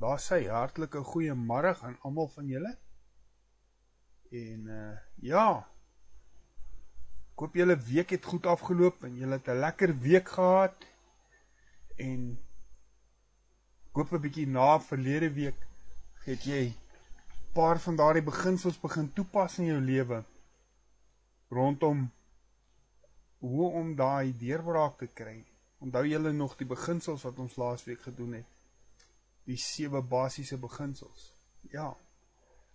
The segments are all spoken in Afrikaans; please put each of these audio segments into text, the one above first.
Daar sê hartlike goeiemôre aan almal van julle. En uh ja. Ek hoop julle week het goed afgeloop en julle het 'n lekker week gehad. En ek hoop 'n bietjie na verlede week het jy paar van daardie beginsels begin toepas in jou lewe rondom hoe om daai deurbraak te kry. Onthou julle nog die beginsels wat ons laasweek gedoen het? Die sewe basiese beginsels. Ja.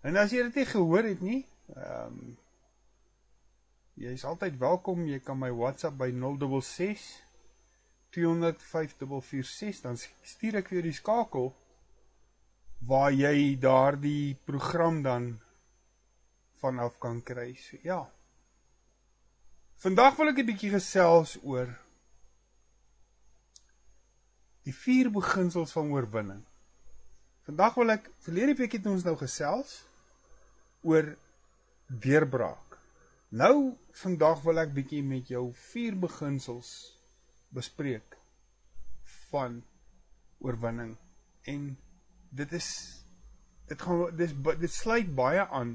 En as jy dit nie gehoor het nie, ehm um, jy is altyd welkom. Jy kan my WhatsApp by 066 205446 dan stuur ek vir jou die skakel waar jy daardie program dan vanaf kan kry. So, ja. Vandag wil ek 'n bietjie gesels oor die vier beginsels van oorwinning. Vandag wil ek verlede week het ons nou gesels oor deurbraak. Nou vandag wil ek bietjie met jou vier beginsels bespreek van oorwinning en dit is dit gaan dis dit sluit baie aan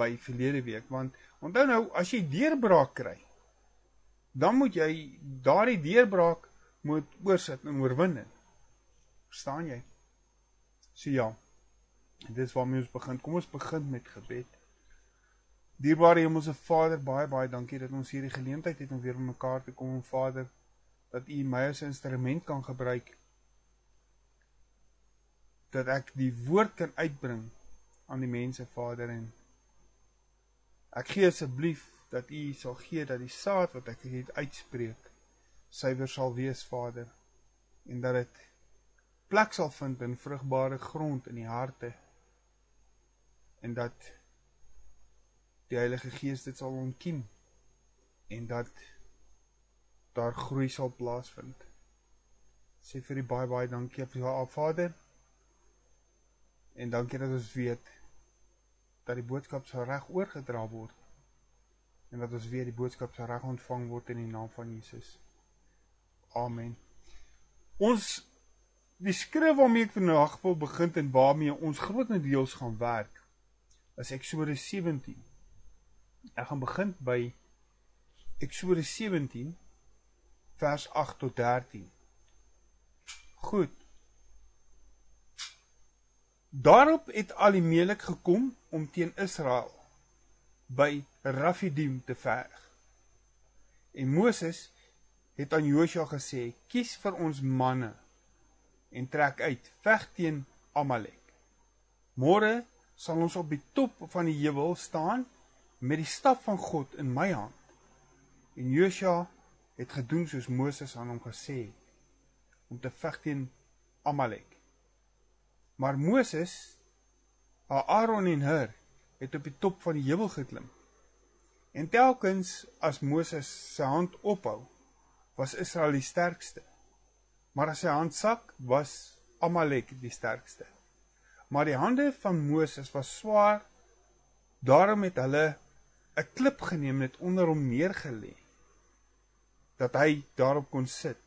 by verlede week want onthou nou as jy deurbraak kry dan moet jy daardie deurbraak moet oorsit in oorwinning. Verstaan jy? So ja. En dis waarmee ons begin. Kom ons begin met gebed. Dierbare Hemelse Vader, baie baie dankie dat ons hierdie geleentheid het om weer bymekaar te kom, Vader, dat U my as instrument kan gebruik dat ek die woord kan uitbring aan die mense, Vader, en ek gee asseblief dat U sal gee dat die saad wat ek hier uitspreek suiwer sal wees, Vader, en dat dit plek sal vind in vrugbare grond in die harte en dat die Heilige Gees dit sal ontkiem en dat daar groei sal plaasvind. Sê vir die baie baie dankie vir jou Vader. En dankie dat ons weet dat die boodskap sal reg oorgedra word en dat ons weer die boodskap sal reg ontvang word in die naam van Jesus. Amen. Ons Die skrif waarmee ek vandag wil begin en waarmee ons grootendeels gaan werk is Eksodus 17. Ek gaan begin by Eksodus 17 vers 8 tot 13. Goed. Daarop het Alimelek gekom om teen Israel by Rafidim te veg. En Moses het aan Josua gesê: "Kies vir ons manne en trek uit, veg teen Amalek. Môre sal ons op die top van die heuwel staan met die staf van God in my hand. En Josua het gedoen soos Moses aan hom gesê het om te veg teen Amalek. Maar Moses, Aaron en Hur het op die top van die heuwel geklim. En telkens as Moses sy hand ophou, was Israel die sterkste. Maar as sy hand sak, was Amalek die sterkste. Maar die hande van Moses was swaar. Daarom het hulle 'n klip geneem en dit onder hom neergelê dat hy daarop kon sit.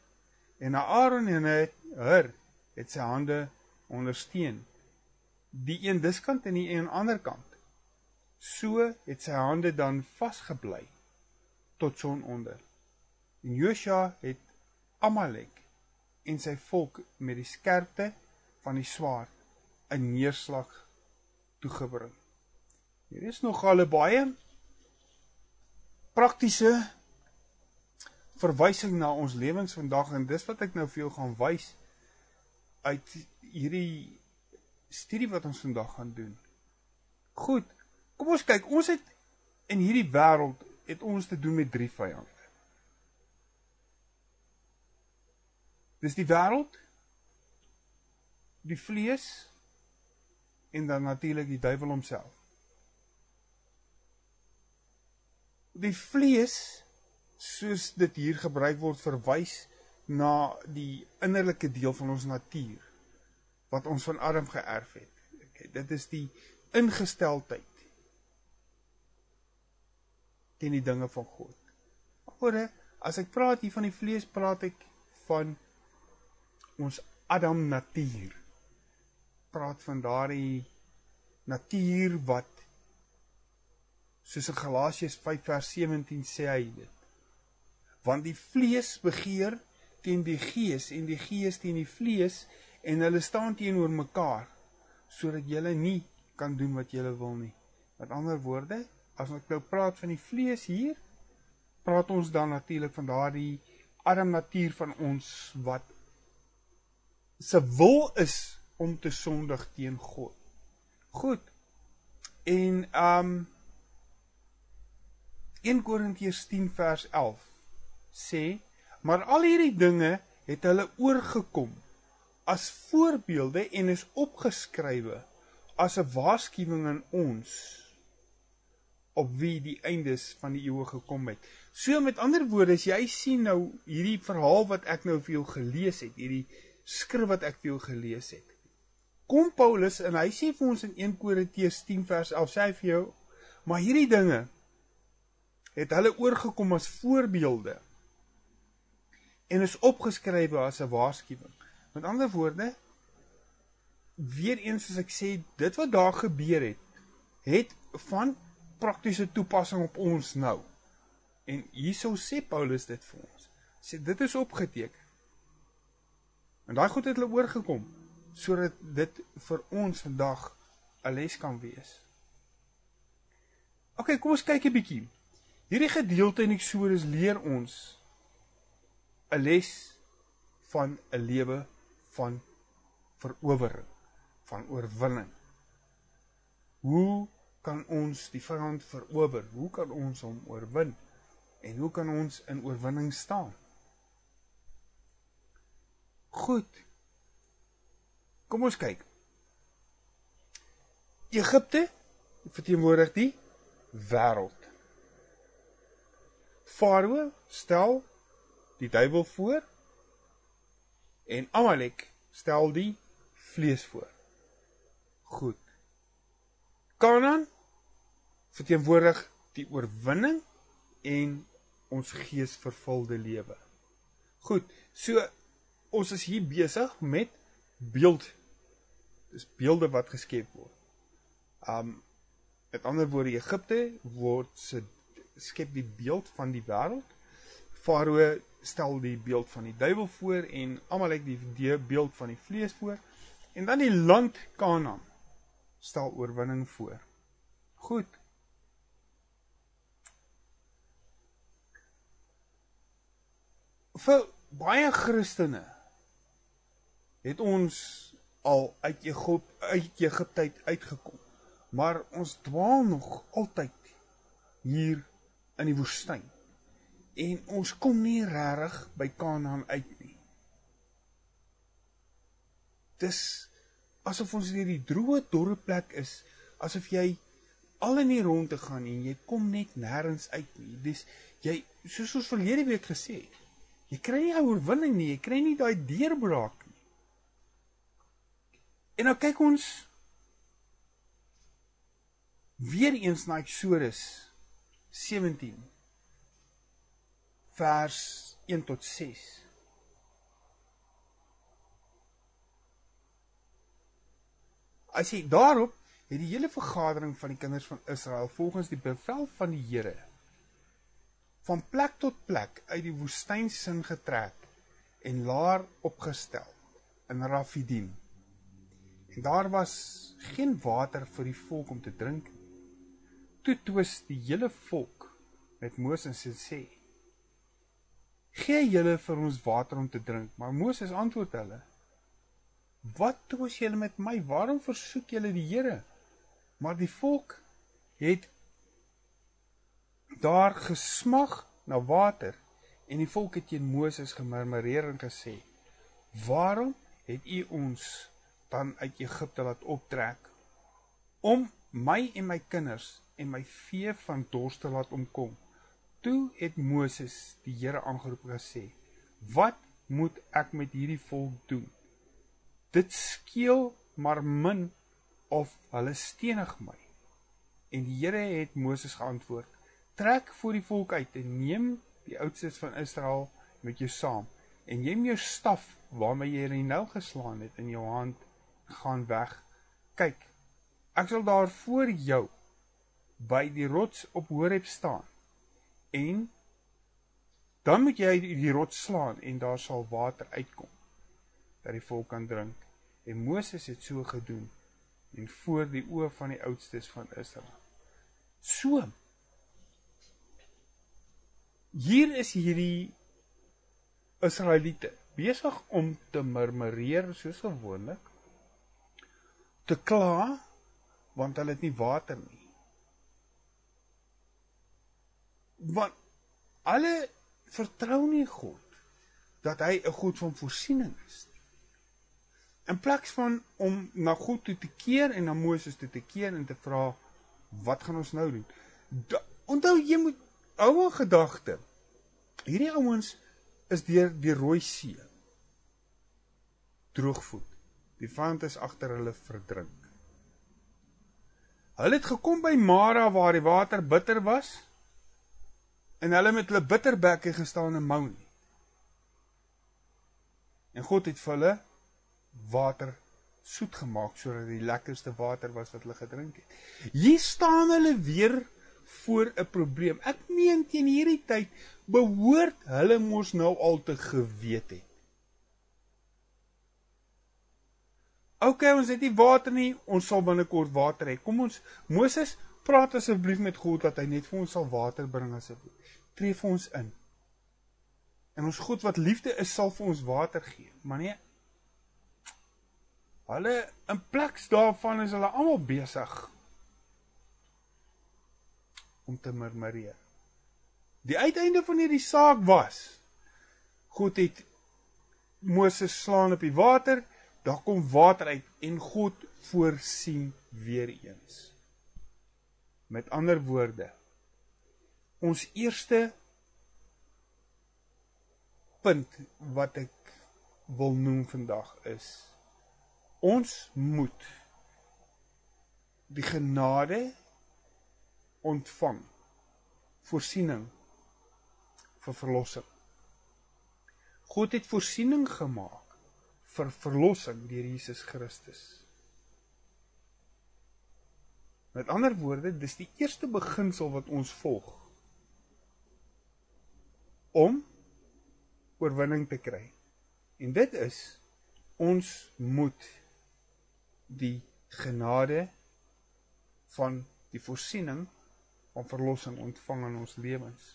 En Aaron en hy her het sy hande ondersteun. Die een diskant en die een ander kant. So het sy hande dan vasgebly tot son onder. En Josua het Amalek en sy volk met die skerpte van die swaard 'n neerslag toegebring. Hier is nog al baie praktiese verwysing na ons lewens vandag en dis wat ek nou vir jou gaan wys uit hierdie studie wat ons vandag gaan doen. Goed. Kom ons kyk, ons het in hierdie wêreld het ons te doen met drie vyande. Dis die wêreld, die vlees en dan natuurlik die duiwel homself. Die vlees soos dit hier gebruik word verwys na die innerlike deel van ons natuur wat ons van Adam geërf het. Okay, dit is die ingesteldheid teen die dinge van God. Maar as ek praat hier van die vlees, praat ek van ons Adam natuur. praat van daardie natuur wat soos in Galasiërs 5 vers 17 sê hy dit. Want die vlees begeer teen die gees en die gees teen die vlees en hulle staan teenoor mekaar sodat jy nie kan doen wat jy wil nie. Met ander woorde, as ons nou praat van die vlees hier, praat ons dan natuurlik van daardie arm natuur van ons wat se wil is om te sondig teen God. Goed. En um 1 Korintiërs 10 vers 11 sê, maar al hierdie dinge het hulle oorgekom as voorbeelde en is opgeskrywe as 'n waarskuwing aan ons op wie die eindes van die eeue gekom het. So met ander woorde, as jy sien nou hierdie verhaal wat ek nou vir jou gelees het, hierdie skrif wat ek vir jou gelees het. Kom Paulus en hy sê vir ons in 1 Korintiërs 10 vers 11 sê hy vir jou, maar hierdie dinge het hulle oorgekom as voorbeelde en is opgeskrywe as 'n waarskuwing. Met ander woorde, weer eens soos ek sê, dit wat daar gebeur het, het van praktiese toepassing op ons nou. En hierso sê Paulus dit vir ons. Sê dit is opgeteken. En daai goed het hulle oorgekom sodat dit vir ons vandag 'n les kan wees. OK, kom ons kyk 'n bietjie. Hierdie gedeelte in Eksodus leer ons 'n les van 'n lewe van verowering, van oorwinning. Hoe kan ons die vyand verower? Hoe kan ons hom oorwin? En hoe kan ons in oorwinning staan? Goed. Kom ons kyk. Egipte verteenwoordig die wêreld. Farao stel die duiwel voor en Amalek stel die vlees voor. Goed. Kanaan verteenwoordig die oorwinning en ons geesvervulde lewe. Goed. So ons is hier besig met beeld. Dis beelde wat geskep word. Um met ander woorde Egipte word se skep die beeld van die wêreld. Farao stel die beeld van die duiwel voor en Amalek die, die beeld van die vlees voor. En dan die land Kanaan stel oorwinning voor. Goed. Vir baie Christene het ons al uit Egipte uit Egipte uitgekom. Maar ons dwaal nog altyd hier in die woestyn. En ons kom nie regtig by Kanaan uit nie. Dis asof ons in hierdie droë dorre plek is, asof jy al in die ronde gaan en jy kom net nêrens uit nie. Dis jy soos ons verlede week gesê het. Jy kry nie oorwinning nie, jy kry nie daai deurbraak. En nou kyk ons weer eens na Eksodus 17 vers 1 tot 6 As jy daarop het die hele vergadering van die kinders van Israel volgens die bevel van die Here van plek tot plek uit die woestyn sin getrek en laar opgestel in Rafidim. En daar was geen water vir die volk om te drink nie toe twis die hele volk met Moses en sê: "Gee julle vir ons water om te drink." Maar Moses antwoord hulle: "Wat twis julle met my? Waarom versoek julle die Here?" Maar die volk het daar gesmag na water en die volk het teen Moses gemurmureer en gesê: "Waarom het u ons dan uit Egipte laat optrek om my en my kinders en my vee van dors te laat omkom. Toe het Moses die Here aangeroep gesê: "Wat moet ek met hierdie volk doen? Dit skeel maar min of hulle stenig my." En die Here het Moses geantwoord: "Trek voor die volk uit en neem die oudstes van Israel met jou saam en neem jou staf waarmee jy die Nyl geslaan het in jou hand. Gaan weg. Kyk, ek sal daar voor jou by die rots op Horeb staan. En dan moet jy die rots slaan en daar sal water uitkom dat die volk kan drink. En Moses het so gedoen en voor die oë van die oudstes van Israel. So. Hier is hierdie Israeliete besig om te murmureer soos gewoonlik te kla want hulle het nie water nie. Want alle vertrou nie God dat hy 'n God van voorsiening is. In plaas van om na God toe te keer en na Moses toe te keer en te vra wat gaan ons nou doen? Da, onthou jy moet hou in gedagte. Hierdie ouens is deur die Rooi See droogvoet. Die vyand is agter hulle verdrink. Hulle het gekom by Mara waar die water bitter was en hulle met hulle bitterbekke gestaan en mou. En God het vir hulle water soet gemaak sodat die lekkerste water was wat hulle gedrink het. Hier staan hulle weer voor 'n probleem. Ek meen teen hierdie tyd behoort hulle mos nou al te geweet het. OK, ons het nie water nie, ons sal binnekort water hê. Kom ons Moses, praat asseblief met God dat hy net vir ons sal water bring asseblief. Tree vir ons in. En ons God wat liefde is, sal vir ons water gee. Maar nee, Hulle in plaas daarvan is hulle almal besig om te murmureer. Die uiteinde van hierdie saak was God het Moses slaan op die water, daar kom water uit en God voorsien weer eens. Met ander woorde, ons eerste punt wat ek wil noem vandag is ons moet die genade ontvang voorsiening vir verlossing. God het voorsiening gemaak vir verlossing deur Jesus Christus. Met ander woorde, dis die eerste beginsel wat ons volg om oorwinning te kry. En dit is ons moet die genade van die voorsiening van verlossing ontvang in ons lewens.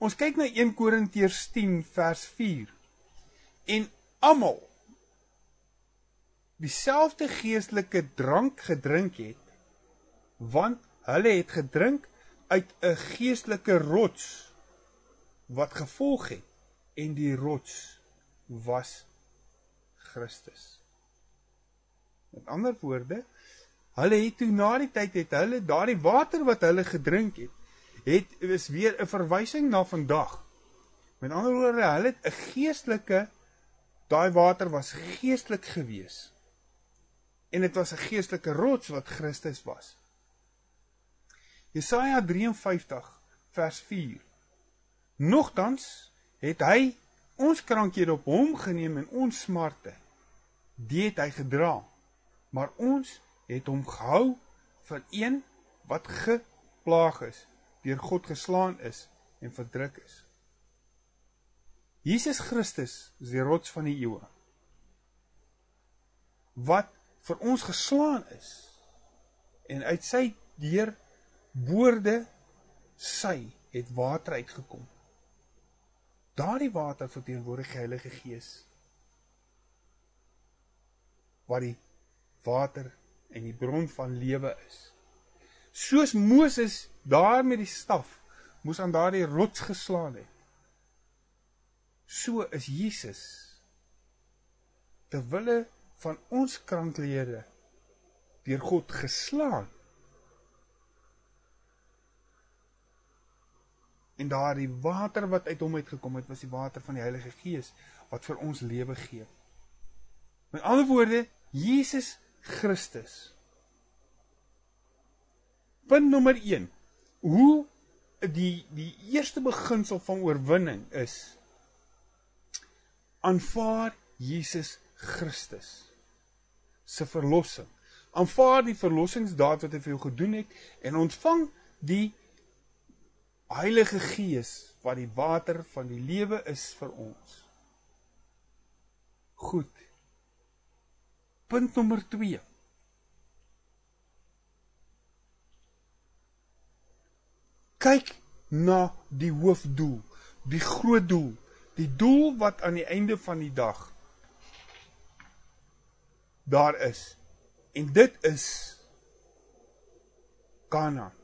Ons kyk na 1 Korintiërs 10 vers 4. En almal dieselfde geestelike drank gedrink het, want hulle het gedrink uit 'n geestelike rots wat gevolg het en die rots was Christus. Met ander woorde, hulle het toe na die tyd het hulle daardie water wat hulle gedrink het, het is weer 'n verwysing na vandag. Met ander woorde, hulle het 'n geestelike daai water was geestelik gewees. En dit was 'n geestelike rots wat Christus was. Jesaja 53 vers 4. Nogtans het hy ons krankhede op hom geneem en ons smarte die het hy gedra maar ons het hom gehou vir een wat geplaag is deur God geslaan is en verdruk is Jesus Christus is die rots van die eeue wat vir ons geslaan is en uit sy deur woorde sy het water uitgekom Daardie water verteenwoordig die Heilige Gees. Wat die water en die bron van lewe is. Soos Moses daar met die staf moes aan daardie rots geslaan het. So is Jesus ter wille van ons kranklede deur God geslaan En daardie water wat uit hom uitgekom het, was die water van die Heilige Gees wat vir ons lewe gee. Met ander woorde, Jesus Christus. Punt nommer 1. Hoe die die eerste beginsel van oorwinning is aanvaar Jesus Christus se verlossing. Aanvaar die verlossingsdaad wat hy vir jou gedoen het en ontvang die Heilige Gees wat die water van die lewe is vir ons. Goed. Punt nommer 2. Kyk na die hoofdoel, die groot doel, die doel wat aan die einde van die dag daar is. En dit is Kanaan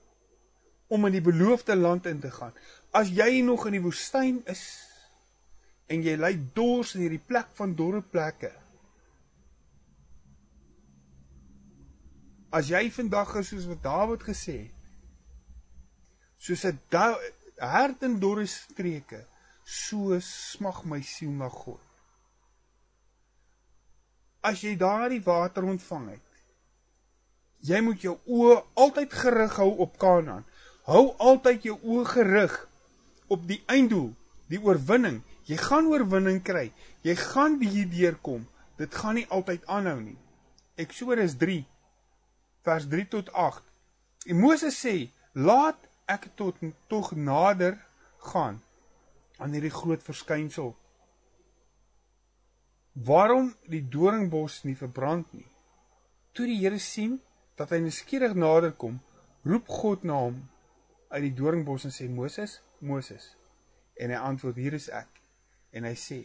om in die beloofde land in te gaan. As jy nog in die woestyn is en jy ly dors in hierdie plek van dorre plekke. As jy vandag is soos wat Dawid gesê het, soos 'n hart in dorre streke, so smag my siel na God. As jy daardie water ontvang het, jy moet jou oë altyd gerig hou op Kanaan. Hou altyd jou oë gerig op die einddoel, die oorwinning. Jy gaan oorwinning kry. Jy gaan hier deurkom. Dit gaan nie altyd aanhou nie. Eksodus 3 vers 3 tot 8. En Moses sê: "Laat ek tot tog nader gaan aan hierdie groot verskynsel. Waarom die doringbos nie verbrand nie?" Toe die Here sien dat hy nuuskierig nader kom, roep God na hom uit die doringbos en sê Moses, Moses. En hy antwoord: Hier is ek. En hy sê: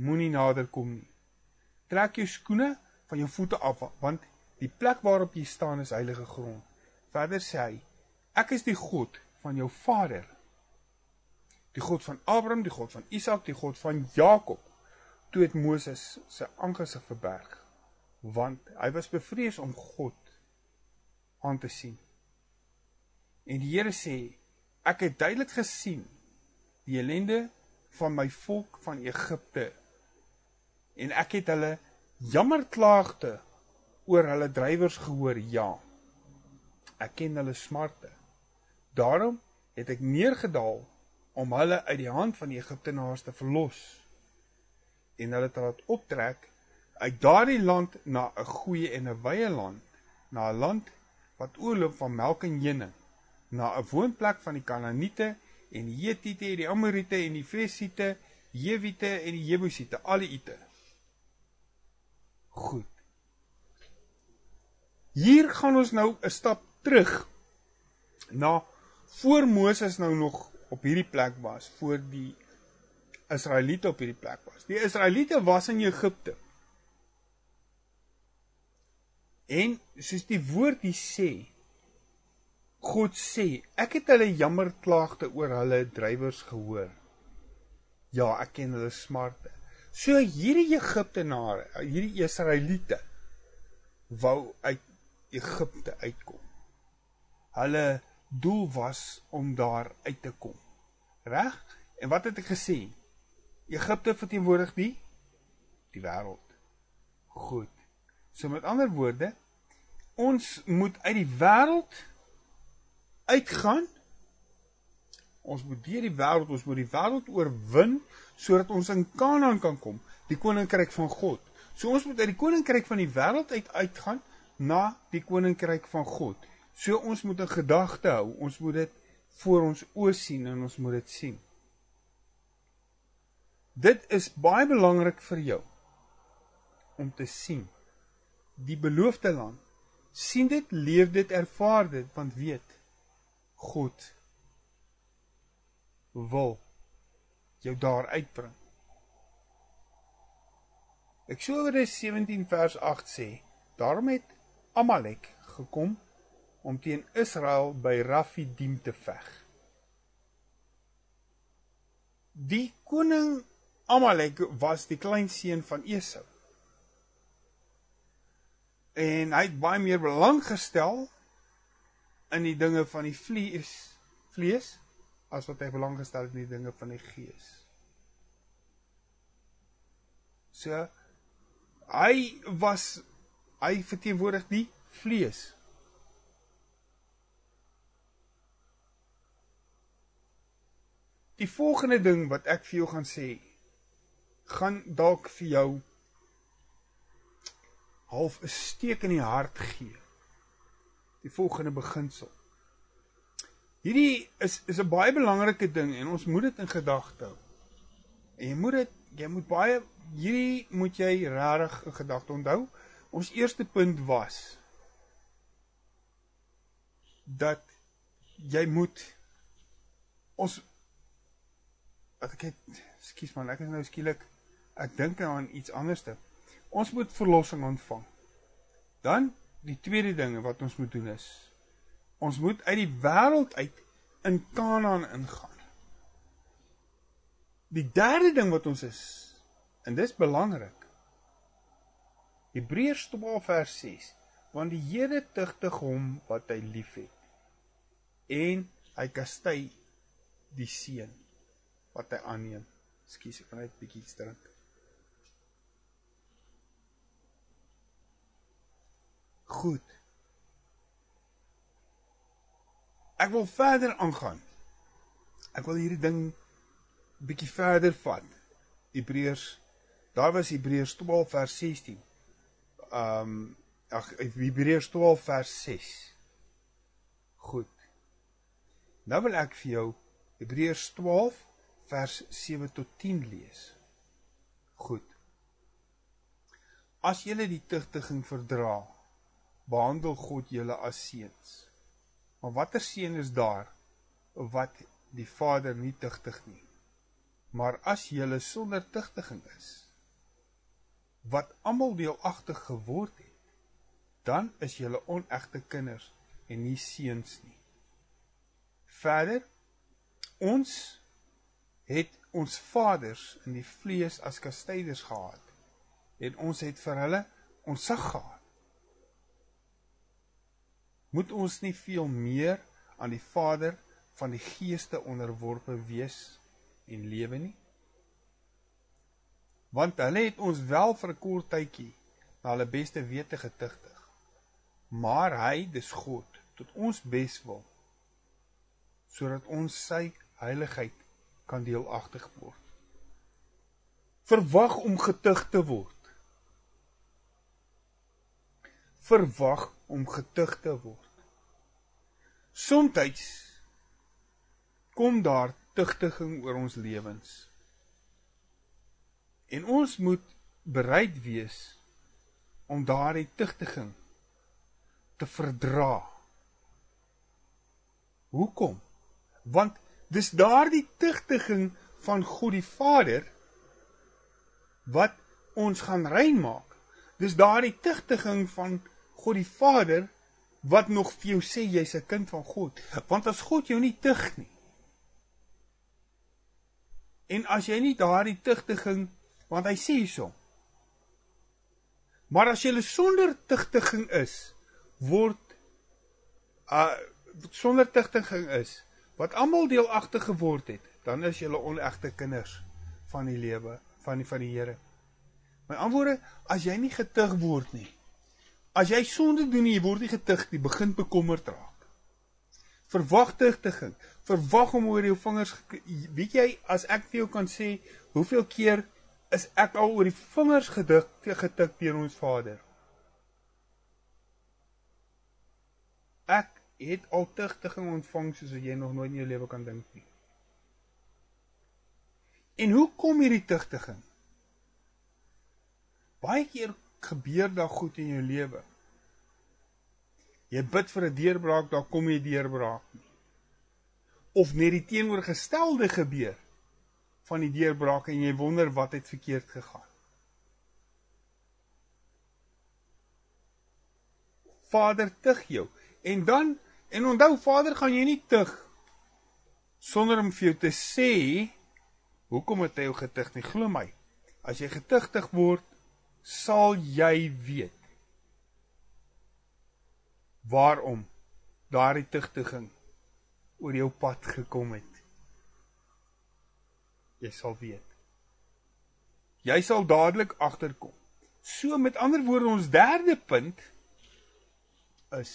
Moenie nader kom nie. Trek jou skoene van jou voete af want die plek waarop jy staan is heilige grond. Verder sê hy: Ek is die God van jou vader. Die God van Abraham, die God van Isak, die God van Jakob. Toe het Moses sy aangesig verberg want hy was bevrees om God aan te sien. En die Here sê, ek het duidelik gesien die ellende van my volk van Egipte en ek het hulle jammerklaagte oor hulle drywers gehoor, ja. Ek ken hulle smarte. Daarom het ek neergedaal om hulle uit die hand van die Egiptenaars te verlos en hulle te laat optrek uit daardie land na 'n goeie en 'n wye land, na 'n land wat oorloop van melk en honing na 'n woonplek van die Kanaaniete en die Hetiete, die Amoriete en die Fesiete, Jewiete en die Jebusiete, al die Ite. Goed. Hier gaan ons nou 'n stap terug na voor Moses nou nog op hierdie plek was, voor die Israeliete op hierdie plek was. Die Israeliete was in Egipte. En soos die woord hier sê, God sê, ek het hulle jammerklaagte oor hulle drywers gehoor. Ja, ek ken hulle smarte. So hierdie Egiptenare, hierdie Israeliete wou uit Egipte uitkom. Hulle doel was om daar uit te kom. Reg? En wat het ek gesê? Egipte verteenwoordig die die wêreld. Goed. So met ander woorde, ons moet uit die wêreld uitgaan. Ons moet deur die wêreld, ons moet die wêreld oorwin sodat ons in Kanaan kan kom, die koninkryk van God. So ons moet uit die koninkryk van die wêreld uit uitgaan na die koninkryk van God. So ons moet 'n gedagte hou, ons moet dit voor ons oë sien en ons moet dit sien. Dit is baie belangrik vir jou om te sien die beloofde land. sien dit, leef dit, ervaar dit, want weet God wil jou daar uitbring. Eksodus 17 vers 8 sê: Daarom het Amalek gekom om teen Israel by Rafidim te veg. Die koning Amalek was die kleinseun van Esau. En hy het baie meer belang gestel in die dinge van die vlees vlees as wat hy belang gestel het in die dinge van die gees. So hy was hy verteenwoordig die vlees. Die volgende ding wat ek vir jou gaan sê gaan dalk vir jou half 'n steek in die hart gee. Die volgende beginsel. Hierdie is is 'n baie belangrike ding en ons moet dit in gedagte hou. En jy moet dit jy moet baie hierdie moet jy regtig in gedagte onthou. Ons eerste punt was dat jy moet ons wat ek het skus man ek is nou skielik ek dink nou aan iets anderste. Ons moet verlossing ontvang. Dan die tweede ding wat ons moet doen is ons moet uit die wêreld uit in Kanaan ingaan. Die derde ding wat ons is en dis belangrik Hebreërs 12 vers 6 want die Here tugtig hom wat hy liefhet en hy kastei die seun wat hy aanneem. Ekskuus, ek kan net bietjie drink. Goed. Ek wil verder aangaan. Ek wil hierdie ding bietjie verder vat. Hebreërs daar was Hebreërs 12 vers 16. Um ag Hebreërs 12 vers 6. Goed. Nou wil ek vir jou Hebreërs 12 vers 7 tot 10 lees. Goed. As julle die tugtiging verdra, behandel God julle as seuns. Maar watter seun is daar wat die Vader nie tugtig nie? Maar as julle sonder tugtiging is, wat almal deelagtig geword het, dan is julle onegte kinders en nie seuns nie. Verder ons het ons vaders in die vlees as kastyders gehad en ons het vir hulle ontsag gehad. Moet ons nie veel meer aan die Vader van die geeste onderworpe wees en lewe nie? Want hulle het ons wel vir 'n kort tydjie na hulle beste wete getugtig. Maar hy, dis God, tot ons beswil sodat ons sy heiligheid kan deelagtig word. Verwag om getug te word. Verwag om getug te word. Somstyds kom daar tugtiging oor ons lewens. En ons moet bereid wees om daardie tugtiging te verdra. Hoekom? want dis daardie tugtiging van God die Vader wat ons gaan rein maak. Dis daardie tugtiging van God die Vader wat nog vir jou sê jy's 'n kind van God, want as God jou nie tug nie. En as jy nie daardie tugtiging, want hy sê hierso. Maar as jy sonder tugtiging is, word uh sonder tugtiging is, wat almal deelagtig geword het, dan is julle onegte kinders van die lewe van die van die Here. My antwoorde, as jy nie getug word nie, as jy sonde doen en jy word nie getug nie, begin bekommerd raak. Verwag tugtiging, verwag om oor jou vingers weet jy as ek vir jou kan sê hoeveel keer is ek al oor die vingers gedik getik deur ons Vader. Ek het al tugtiging ontvang soos jy nog nooit in jou lewe kan dink nie. En hoe kom hierdie tugtiging? Baie keer gebeur daar goed in jou lewe. Jy bid vir 'n deurbraak, daar kom nie 'n deurbraak nie. Of net die teenoorgestelde gebeur van die deurbraak en jy wonder wat het verkeerd gegaan. Vader tug jou en dan En onthou Vader gaan jy nie tug sonder om vir jou te sê hoekom het hy jou getug nie. Glo my. As jy getugtig word, sal jy weet waarom daardie tugtiging oor jou pad gekom het. Jy sal weet. Jy sal dadelik agterkom. So met ander woorde ons derde punt is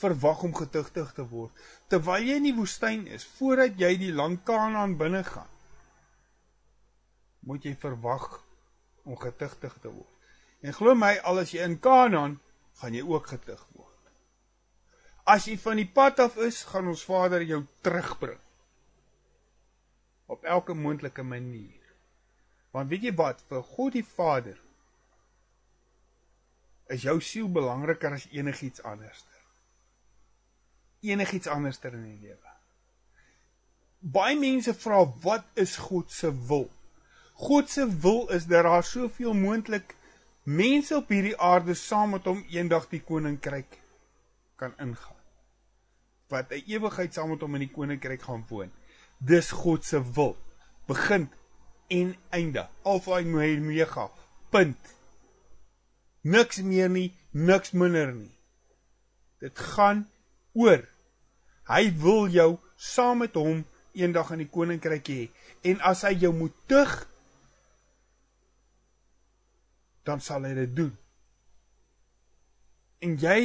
verwag om getugtig te word terwyl jy in die woestyn is voordat jy die land Kanaan binne gaan moet jy verwag om getugtig te word En glo my, al as jy in Kanaan, gaan jy ook getuig word. As jy van die pad af is, gaan ons Vader jou terugbring. Op elke moontlike manier. Want weet jy wat, vir God die Vader is jou siel belangriker as enigiets anders. Enigiets anders in die lewe. Baie mense vra wat is God se wil? God se wil is dat daar soveel moontlik mense op hierdie aarde saam met hom eendag die koninkryk kan ingaan. Wat 'n ewigheid saam met hom in die koninkryk gaan woon. Dis God se wil. Begin en einde. Alfa en Omega. Punt. Niks meer nie, niks minder nie. Dit gaan oor. Hy wil jou saam met hom eendag in die koninkryk hê. En as hy jou moet tug, dan sal hy dit doen. En jy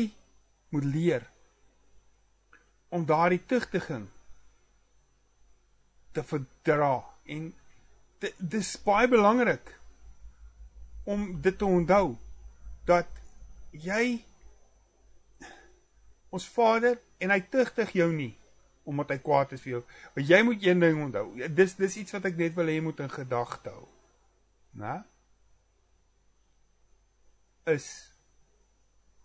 moet leer om daardie tugtiging te verdra en dit is baie belangrik om dit te onthou dat jy ons Vader en hy tugtig jou nie omdat hy kwaad is vir jou. Maar jy moet een ding onthou. Dis dis iets wat ek net wil hê jy moet in gedagte hou. Né? is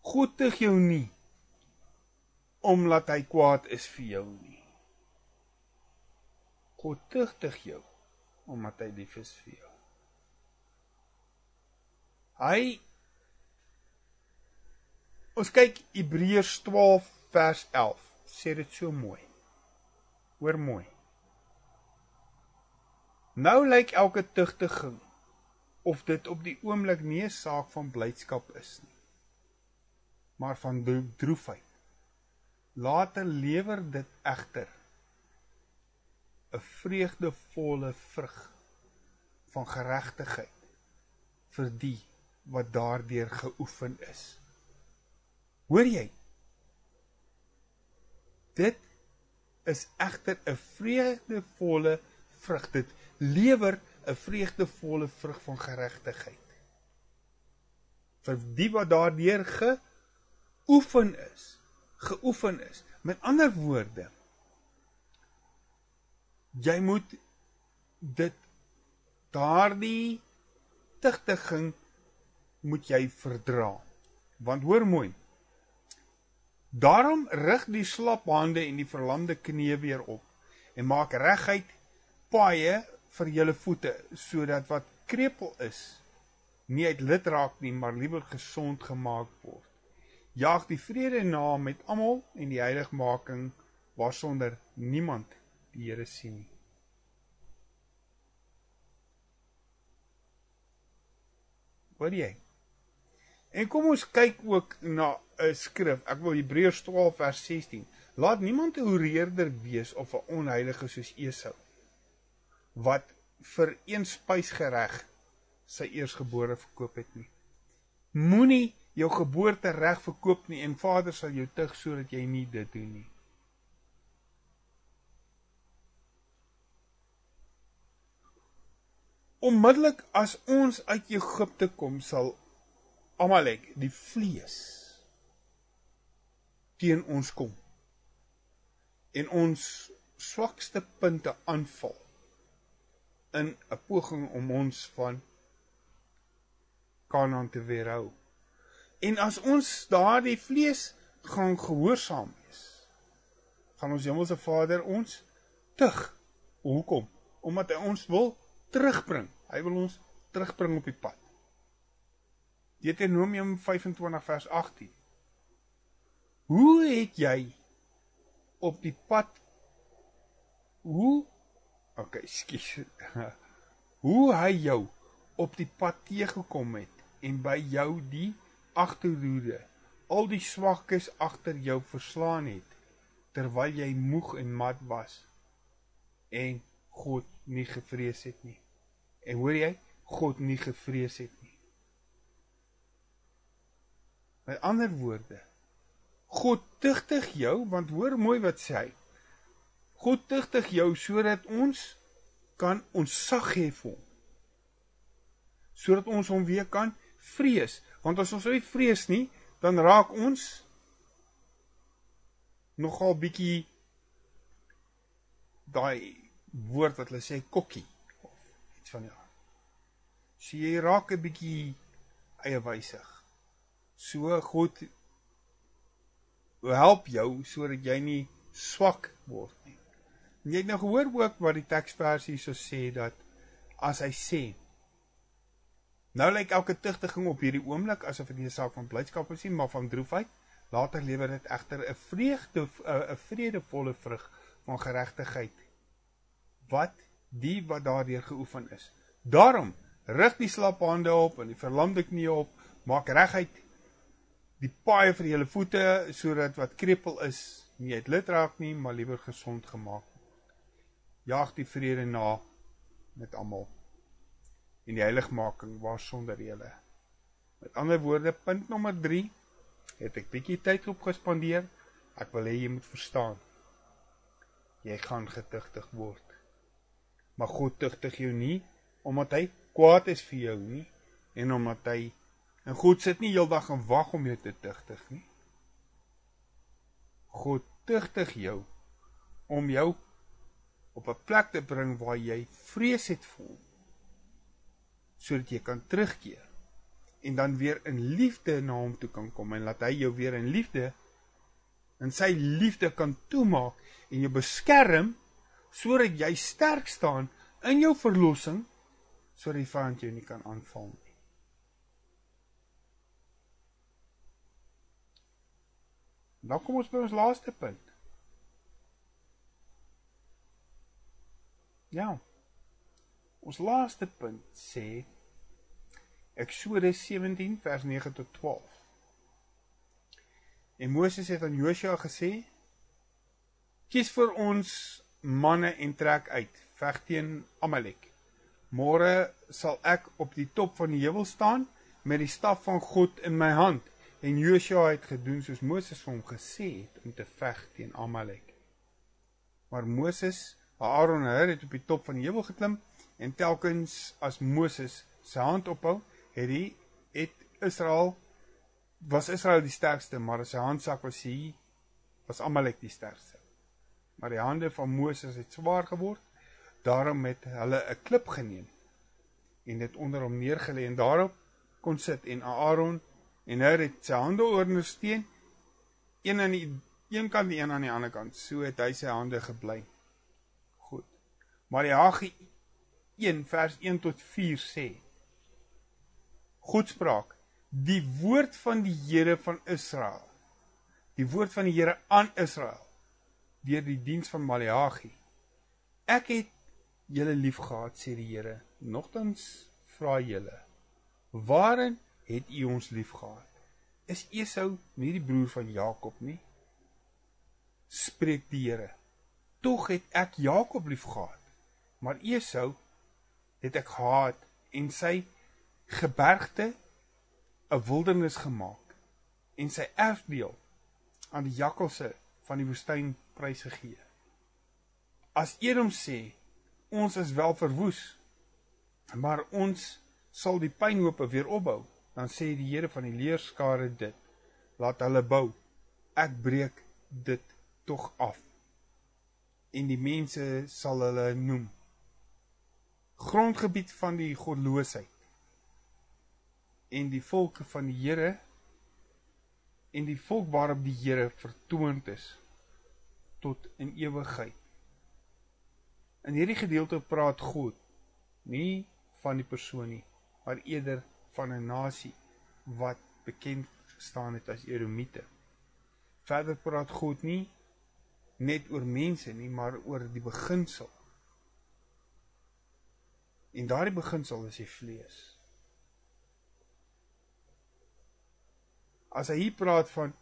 God te jou nie omdat hy kwaad is vir jou nie. God tugtig jou omdat hy lief is vir jou. Hy Ons kyk Hebreërs 12 vers 11. Sê dit so mooi. Hoor mooi. Nou lyk elke tugtiging of dit op die oomblik nie 'n saak van blydskap is nie maar van droefheid later lewer dit egter 'n vreugdevolle vrug van geregtigheid vir die wat daardeur geoefen is hoor jy dit is egter 'n vreugdevolle vrug dit lewer 'n vreugdevolle vrug van geregtigheid. Vir die wat daardeur geoefen is, geoefen is. Met ander woorde, jy moet dit daardie tigtiging moet jy verdra. Want hoor mooi. Daarom rig die slap hande en die verlamde knieë weer op en maak reguit paaie vir julle voete sodat wat krepeel is nie uit lid raak nie maar liewer gesond gemaak word. Jaag die vrede na met almal en die heiligmaking waarsonder niemand die Here sien nie. Wat jy? En kom ons kyk ook na 'n skrif. Ek wil Hebreërs 12 vers 16. Laat niemand 'n hoereerder wees of 'n onheilige soos Esau wat vir een spysgereg sy eersgebore verkoop het nie. Moenie jou geboorte reg verkoop nie en Vader sal jou tug sodat jy nie dit doen nie. Onmiddellik as ons uit Egipte kom sal Amalek die vlees teen ons kom en ons swakste punte aanval in 'n poging om ons van Kanaan te weerhou. En as ons daardie vlees gaan gehoorsaam wees, gaan ons Hemelse Vader ons tug. Hoekom? Omdat hy ons wil terugbring. Hy wil ons terugbring op die pad. Deuteronomium 25 vers 18. Hoe het jy op die pad hoe OK, skus. Hoe hy jou op die pad teëgekom het en by jou die agterhoede al die swakkes agter jou verslaan het terwyl jy moeg en mat was en God nie gevrees het nie. En hoor jy, God nie gevrees het nie. Met ander woorde, God tugtig jou want hoor mooi wat sê hy. God tugtig jou sodat ons kan ontsag hê vir hom. Sodat ons hom weer kan vrees, want as ons nie vrees nie, dan raak ons nogal bietjie daai woord wat hulle sê kokkie of iets van ja. So jy raak 'n bietjie eie wysig. So God help jou sodat jy nie swak word nie. En jy het nou gehoor ook wat die teksversie so sê dat as hy sê Nou lyk elke tugtiging op hierdie oomblik asof dit 'n saak van blydskap is nie, maar van droefheid. Later lewer dit egter 'n vreugde 'n vredevolle vrug van geregtigheid wat die wat daardeur geoefen is. Daarom rig die slappe hande op en die verlamde knieë op, maak reguit die paaie vir julle voete sodat wat krepeel is nie uit lid raak nie, maar liewer gesond gemaak word. Jaag die vrede na met almal en die heiligmaking waar sonder julle. Met ander woorde, punt nommer 3 het ek bietjie tyd op gespandeer. Ek wil hê jy moet verstaan. Jy gaan getugtig word. Maar God tugtig jou nie omdat hy kwaad is vir jou nie en omdat hy en God sit nie heeldag en wag om jou te tugtig nie. God tugtig jou om jou op 'n plek te bring waar jy vrees het voel sodat jy kan terugkeer en dan weer in liefde na hom toe kan kom en laat hy jou weer in liefde in sy liefde kan toemaak en jou beskerm sodat jy sterk staan in jou verlossing sodat die vyand jou nie kan aanval nie. Nou kom ons by ons laaste punt. Ja. Ons laaste punt sê Eksodus 17 vers 9 tot 12. En Moses het aan Joshua gesê: "Kies vir ons manne en trek uit, veg teen Amalek. Môre sal ek op die top van die heuwel staan met die staf van God in my hand." En Joshua het gedoen soos Moses hom gesê het om te veg teen Amalek. Maar Moses, Aaron en Hur het op die top van die heuwel geklim en telkens as Moses sy hand ophou, het hy het Israel was Israel die sterkste, maar as sy handsak was hy was Amalek die sterkste. Maar die hande van Moses het swaar geword, daarom het hulle 'n klip geneem en dit onder hom neergelê en daarop kon sit en Aaron en hy het sy hande ondersteun een aan die een kant en een aan die ander kant. So het hy sy hande gebly. Goed. Maar die Haggai 1 vers 1 tot 4 sê Goedspraak die woord van die Here van Israel die woord van die Here aan Israel deur die diens van Maleagi Ek het julle liefgehad sê die Here nogtans vra julle waarin het u ons liefgehad? Is Esau nie die broer van Jakob nie? Spreek die Here. Tog het ek Jakob liefgehad maar Esau het ek gehaat en sy gebergte 'n wildernis gemaak en sy erfdeel aan die jakkalse van die woestyn prysgegee. As Edom sê ons is wel verwoes, maar ons sal die pynhope weer opbou, dan sê die Here van die leerskare dit: Laat hulle bou. Ek breek dit tog af. En die mense sal hulle noem grondgebied van die godloosheid en die volke van die Here en die volk waarop die Here vertoond is tot in ewigheid. In hierdie gedeelte praat God nie van die persoon nie, maar eerder van 'n nasie wat bekend gestaan het as Edomite. Verder praat God nie net oor mense nie, maar oor die beginsel En daardie beginsel is die vlees. As hy hier praat van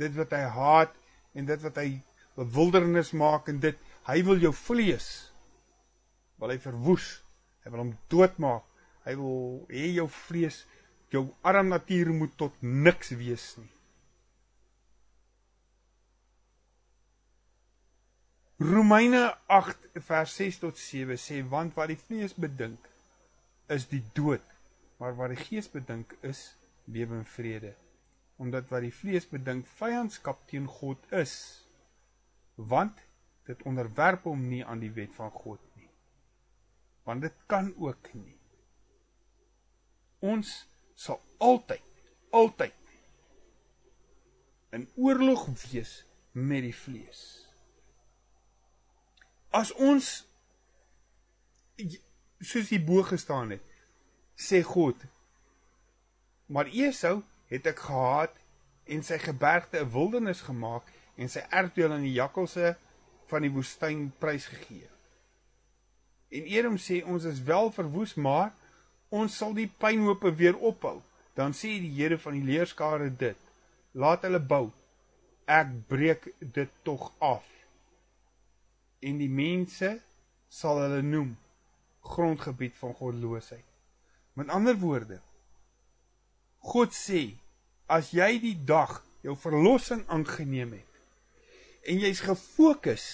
dit wat hy haat en dit wat hy 'n wildernis maak en dit hy wil jou vlees wil hy verwoes. Hy wil hom doodmaak. Hy wil hê jou vlees jou arm natuur moet tot niks wees nie. Romeine 8 vers 6 tot 7 sê want wat die vlees bedink is die dood Maar wat die gees bedink is lewe en vrede. Omdat wat die vlees bedink vyandskap teen God is. Want dit onderwerp hom nie aan die wet van God nie. Want dit kan ook nie. Ons sal altyd altyd in oorlog wees met die vlees. As ons soos die bo gestaan het, sê God, maar Esau het ek gehaat en sy gebergte 'n wildernis gemaak en sy erfdeel aan die jakkalse van die woestyn prysgegee. En Edom sê ons is wel verwoes, maar ons sal die pynhope weer ophou. Dan sê die Here van die leerskare dit: Laat hulle bou. Ek breek dit tog af. En die mense sal hulle noem grondgebied van godloosheid. Met ander woorde, God sê as jy die dag jou verlossing aangeneem het en jy's gefokus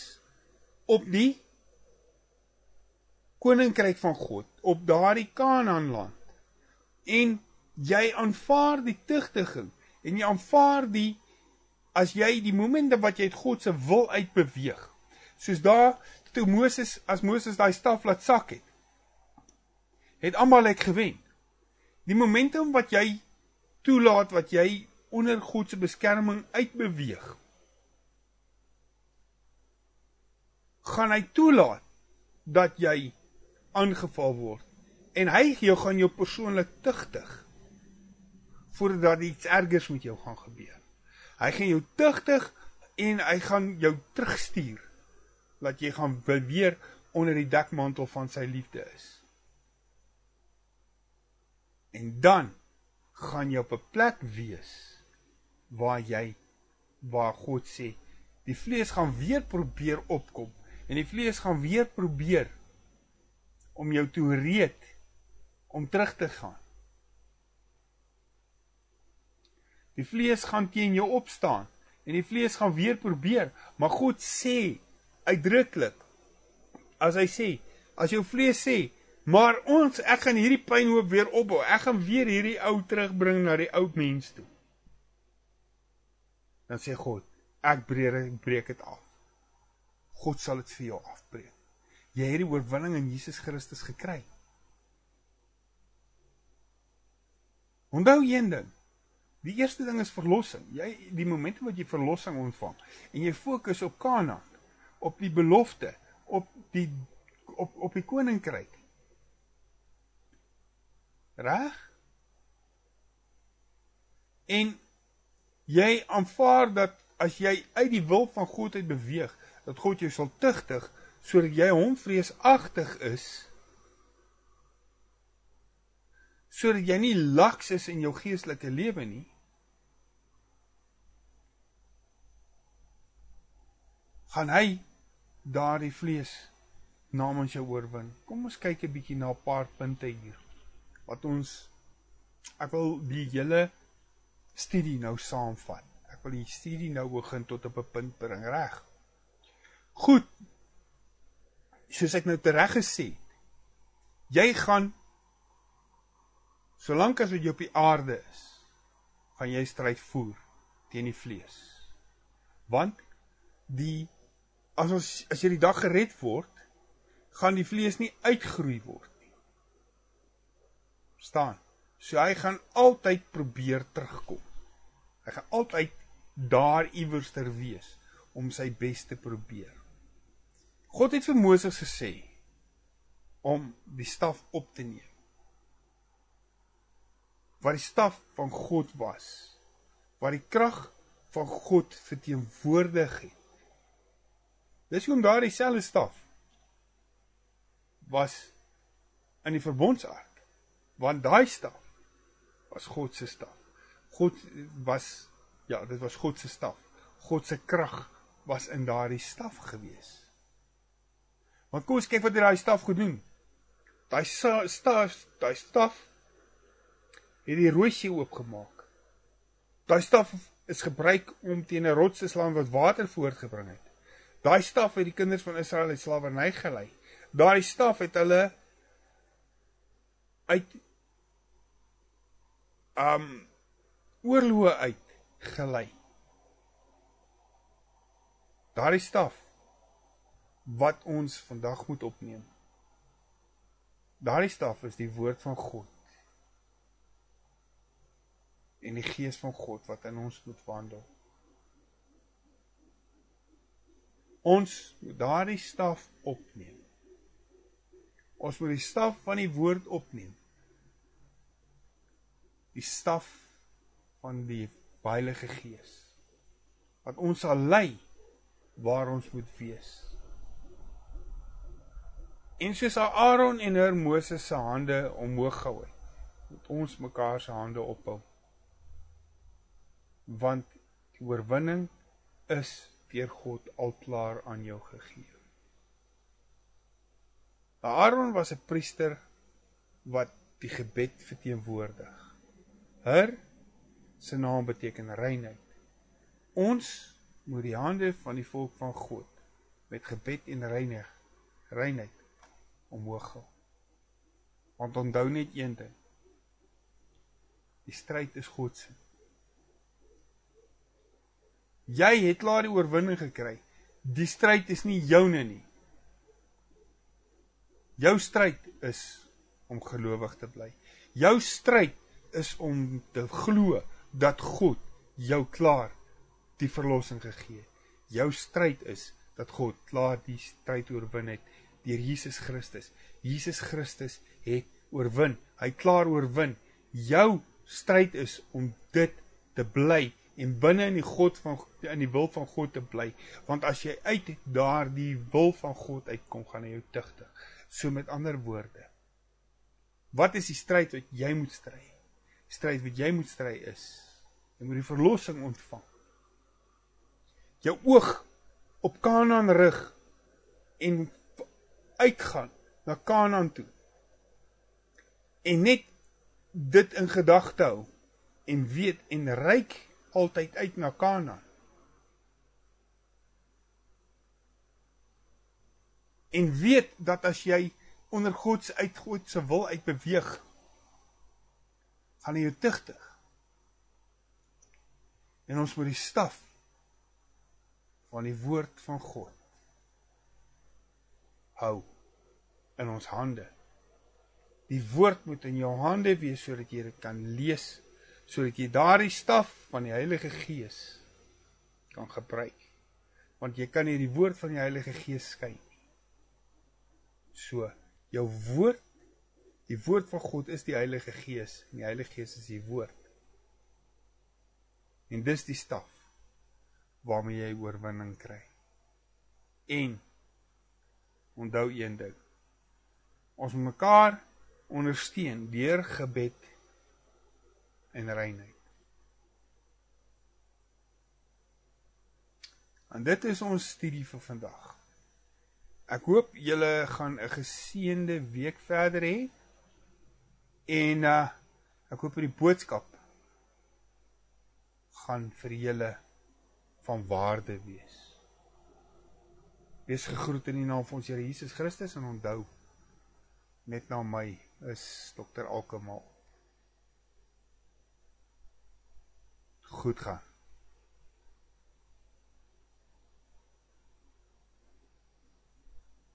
op die koninkryk van God, op daardie Kanaanland en jy aanvaar die tugtiging en jy aanvaar die as jy die oomente wat jy uit God se wil uitbeweeg. Soos daar toe Moses as Moses daai staf laat sak het. Het Amalek gewen. Die momentum wat jy toelaat wat jy onder God se beskerming uitbeweeg. Gaan hy toelaat dat jy aangeval word en hy jou gaan jou persoonlik tugtig voordat iets ergers met jou gaan gebeur. Hy gaan jou tugtig en hy gaan jou terugstuur dat jy gaan weer onder die dekmantel van sy liefde is. En dan gaan jy op 'n plek wees waar jy waar God sê die vlees gaan weer probeer opkom en die vlees gaan weer probeer om jou te reed om terug te gaan. Die vlees gaan teen jou opstaan en die vlees gaan weer probeer, maar God sê uitdruklik as hy sê, as jou vlees sê, maar ons ek gaan hierdie pynhoop weer opbou. Ek gaan weer hierdie ou terugbring na die ou mens toe. Dan sê God, ek breek ek breek dit af. God sal dit vir jou afbreek. Jy het die oorwinning in Jesus Christus gekry. Onthou een ding. Die eerste ding is verlossing. Jy die oomblik wat jy verlossing ontvang en jy fokus op Kanaan, op die belofte, op die op op die koninkryk. Reg? En jy aanvaar dat as jy uit die wil van God uit beweeg, dat God jou sal tugtig sodat jy hom vreesagtig is. Sodat jy nie laks is in jou geestelike lewe nie. gaan hy daardie vlees namens jou oorwin. Kom ons kyk 'n bietjie na 'n paar punte hier. Wat ons ek wil die hele studie nou saamvat. Ek wil die studie nou begin tot op 'n punt bring, reg? Goed. Soos ek nou tereg gesê het, jy gaan solank as wat jy op die aarde is, gaan jy stryd voer teen die vlees. Want die as ons as jy die dag gered word, gaan die vlees nie uitgroei word nie. staan. So hy gaan altyd probeer terugkom. Hy gaan altyd daar iewers ter wees om sy bes te probeer. God het vir Moses gesê om die staf op te neem. Wat die staf van God was, wat die krag van God verteenwoordig het. Dis hoekom daardie selfde staf was in die verbondsark. Want daai staf was God se staf. God was ja, dit was God se staf. God se krag was in daardie staf gewees. Want kom ons kyk wat daai staf gedoen. Daai staf, daai staf het die rooi see oopgemaak. Daai staf is gebruik om teen 'n rots te slaan wat water voortgebring het. Daai staf het die kinders van Israel uit slawerny gelei. Daai staf het hulle uit um oorloë uit gelei. Daardie staf wat ons vandag moet opneem. Daardie staf is die woord van God. En die gees van God wat in ons moet wandel. Ons moet daardie staf opneem. Ons moet die staf van die woord opneem. Die staf van die Heilige Gees wat ons sal lei waar ons moet wees. En soos Aaron en Hur Moses se hande omhoog gehou het, moet ons mekaar se hande ophou. Want die oorwinning is deur God al klaar aan jou gegee. Aaron was 'n priester wat die gebed verteenwoordig. Hur se naam beteken reinheid. Ons moet die hande van die volk van God met gebed en reinig reinheid omhoog hou. Want onthou net een ding. Die stryd is God se. Jy het klaar die oorwinning gekry. Die stryd is nie joune nie. Jou stryd is om gelowig te bly. Jou stryd is om te glo dat God jou klaar die verlossing gegee. Jou stryd is dat God klaar die stryd oorwin het deur Jesus Christus. Jesus Christus het oorwin. Hy klaar oorwin. Jou stryd is om dit te bly en binne in die God van in die wil van God te bly. Want as jy uit daardie wil van God uitkom, gaan hy jou tugtig. So met ander woorde, wat is die stryd wat jy moet stry? Die stryd wat jy moet stry is jy moet die verlossing ontvang. Jou oog op Kanaan rig en uitgaan na Kanaan toe. En net dit in gedagte hou en weet en ryk altyd uit na Kanaan. En weet dat as jy onder God se uit God se wil uit beweeg, gaan hy jou tugtig. En ons moet die staf van die woord van God hou in ons hande. Die woord moet in jou hande wees sodat jy dit kan lees, sodat jy daardie staf van die Heilige Gees kan gebruik. Want jy kan nie die woord van die Heilige Gees skei nie. So, jou woord, die woord van God is die Heilige Gees en die Heilige Gees is die woord. En dis die staf waarmee jy oorwinning kry. En onthou een ding. Ons moet mekaar ondersteun deur gebed en reinheid. En dit is ons studie vir vandag. Ek hoop julle gaan 'n geseënde week verder hê. En uh ek hoop die boodskap gaan vir julle van waarde wees. Wees gegroet in die naam van ons Here Jesus Christus en onthou net na my is Dr. Alkemal. Goed gaan.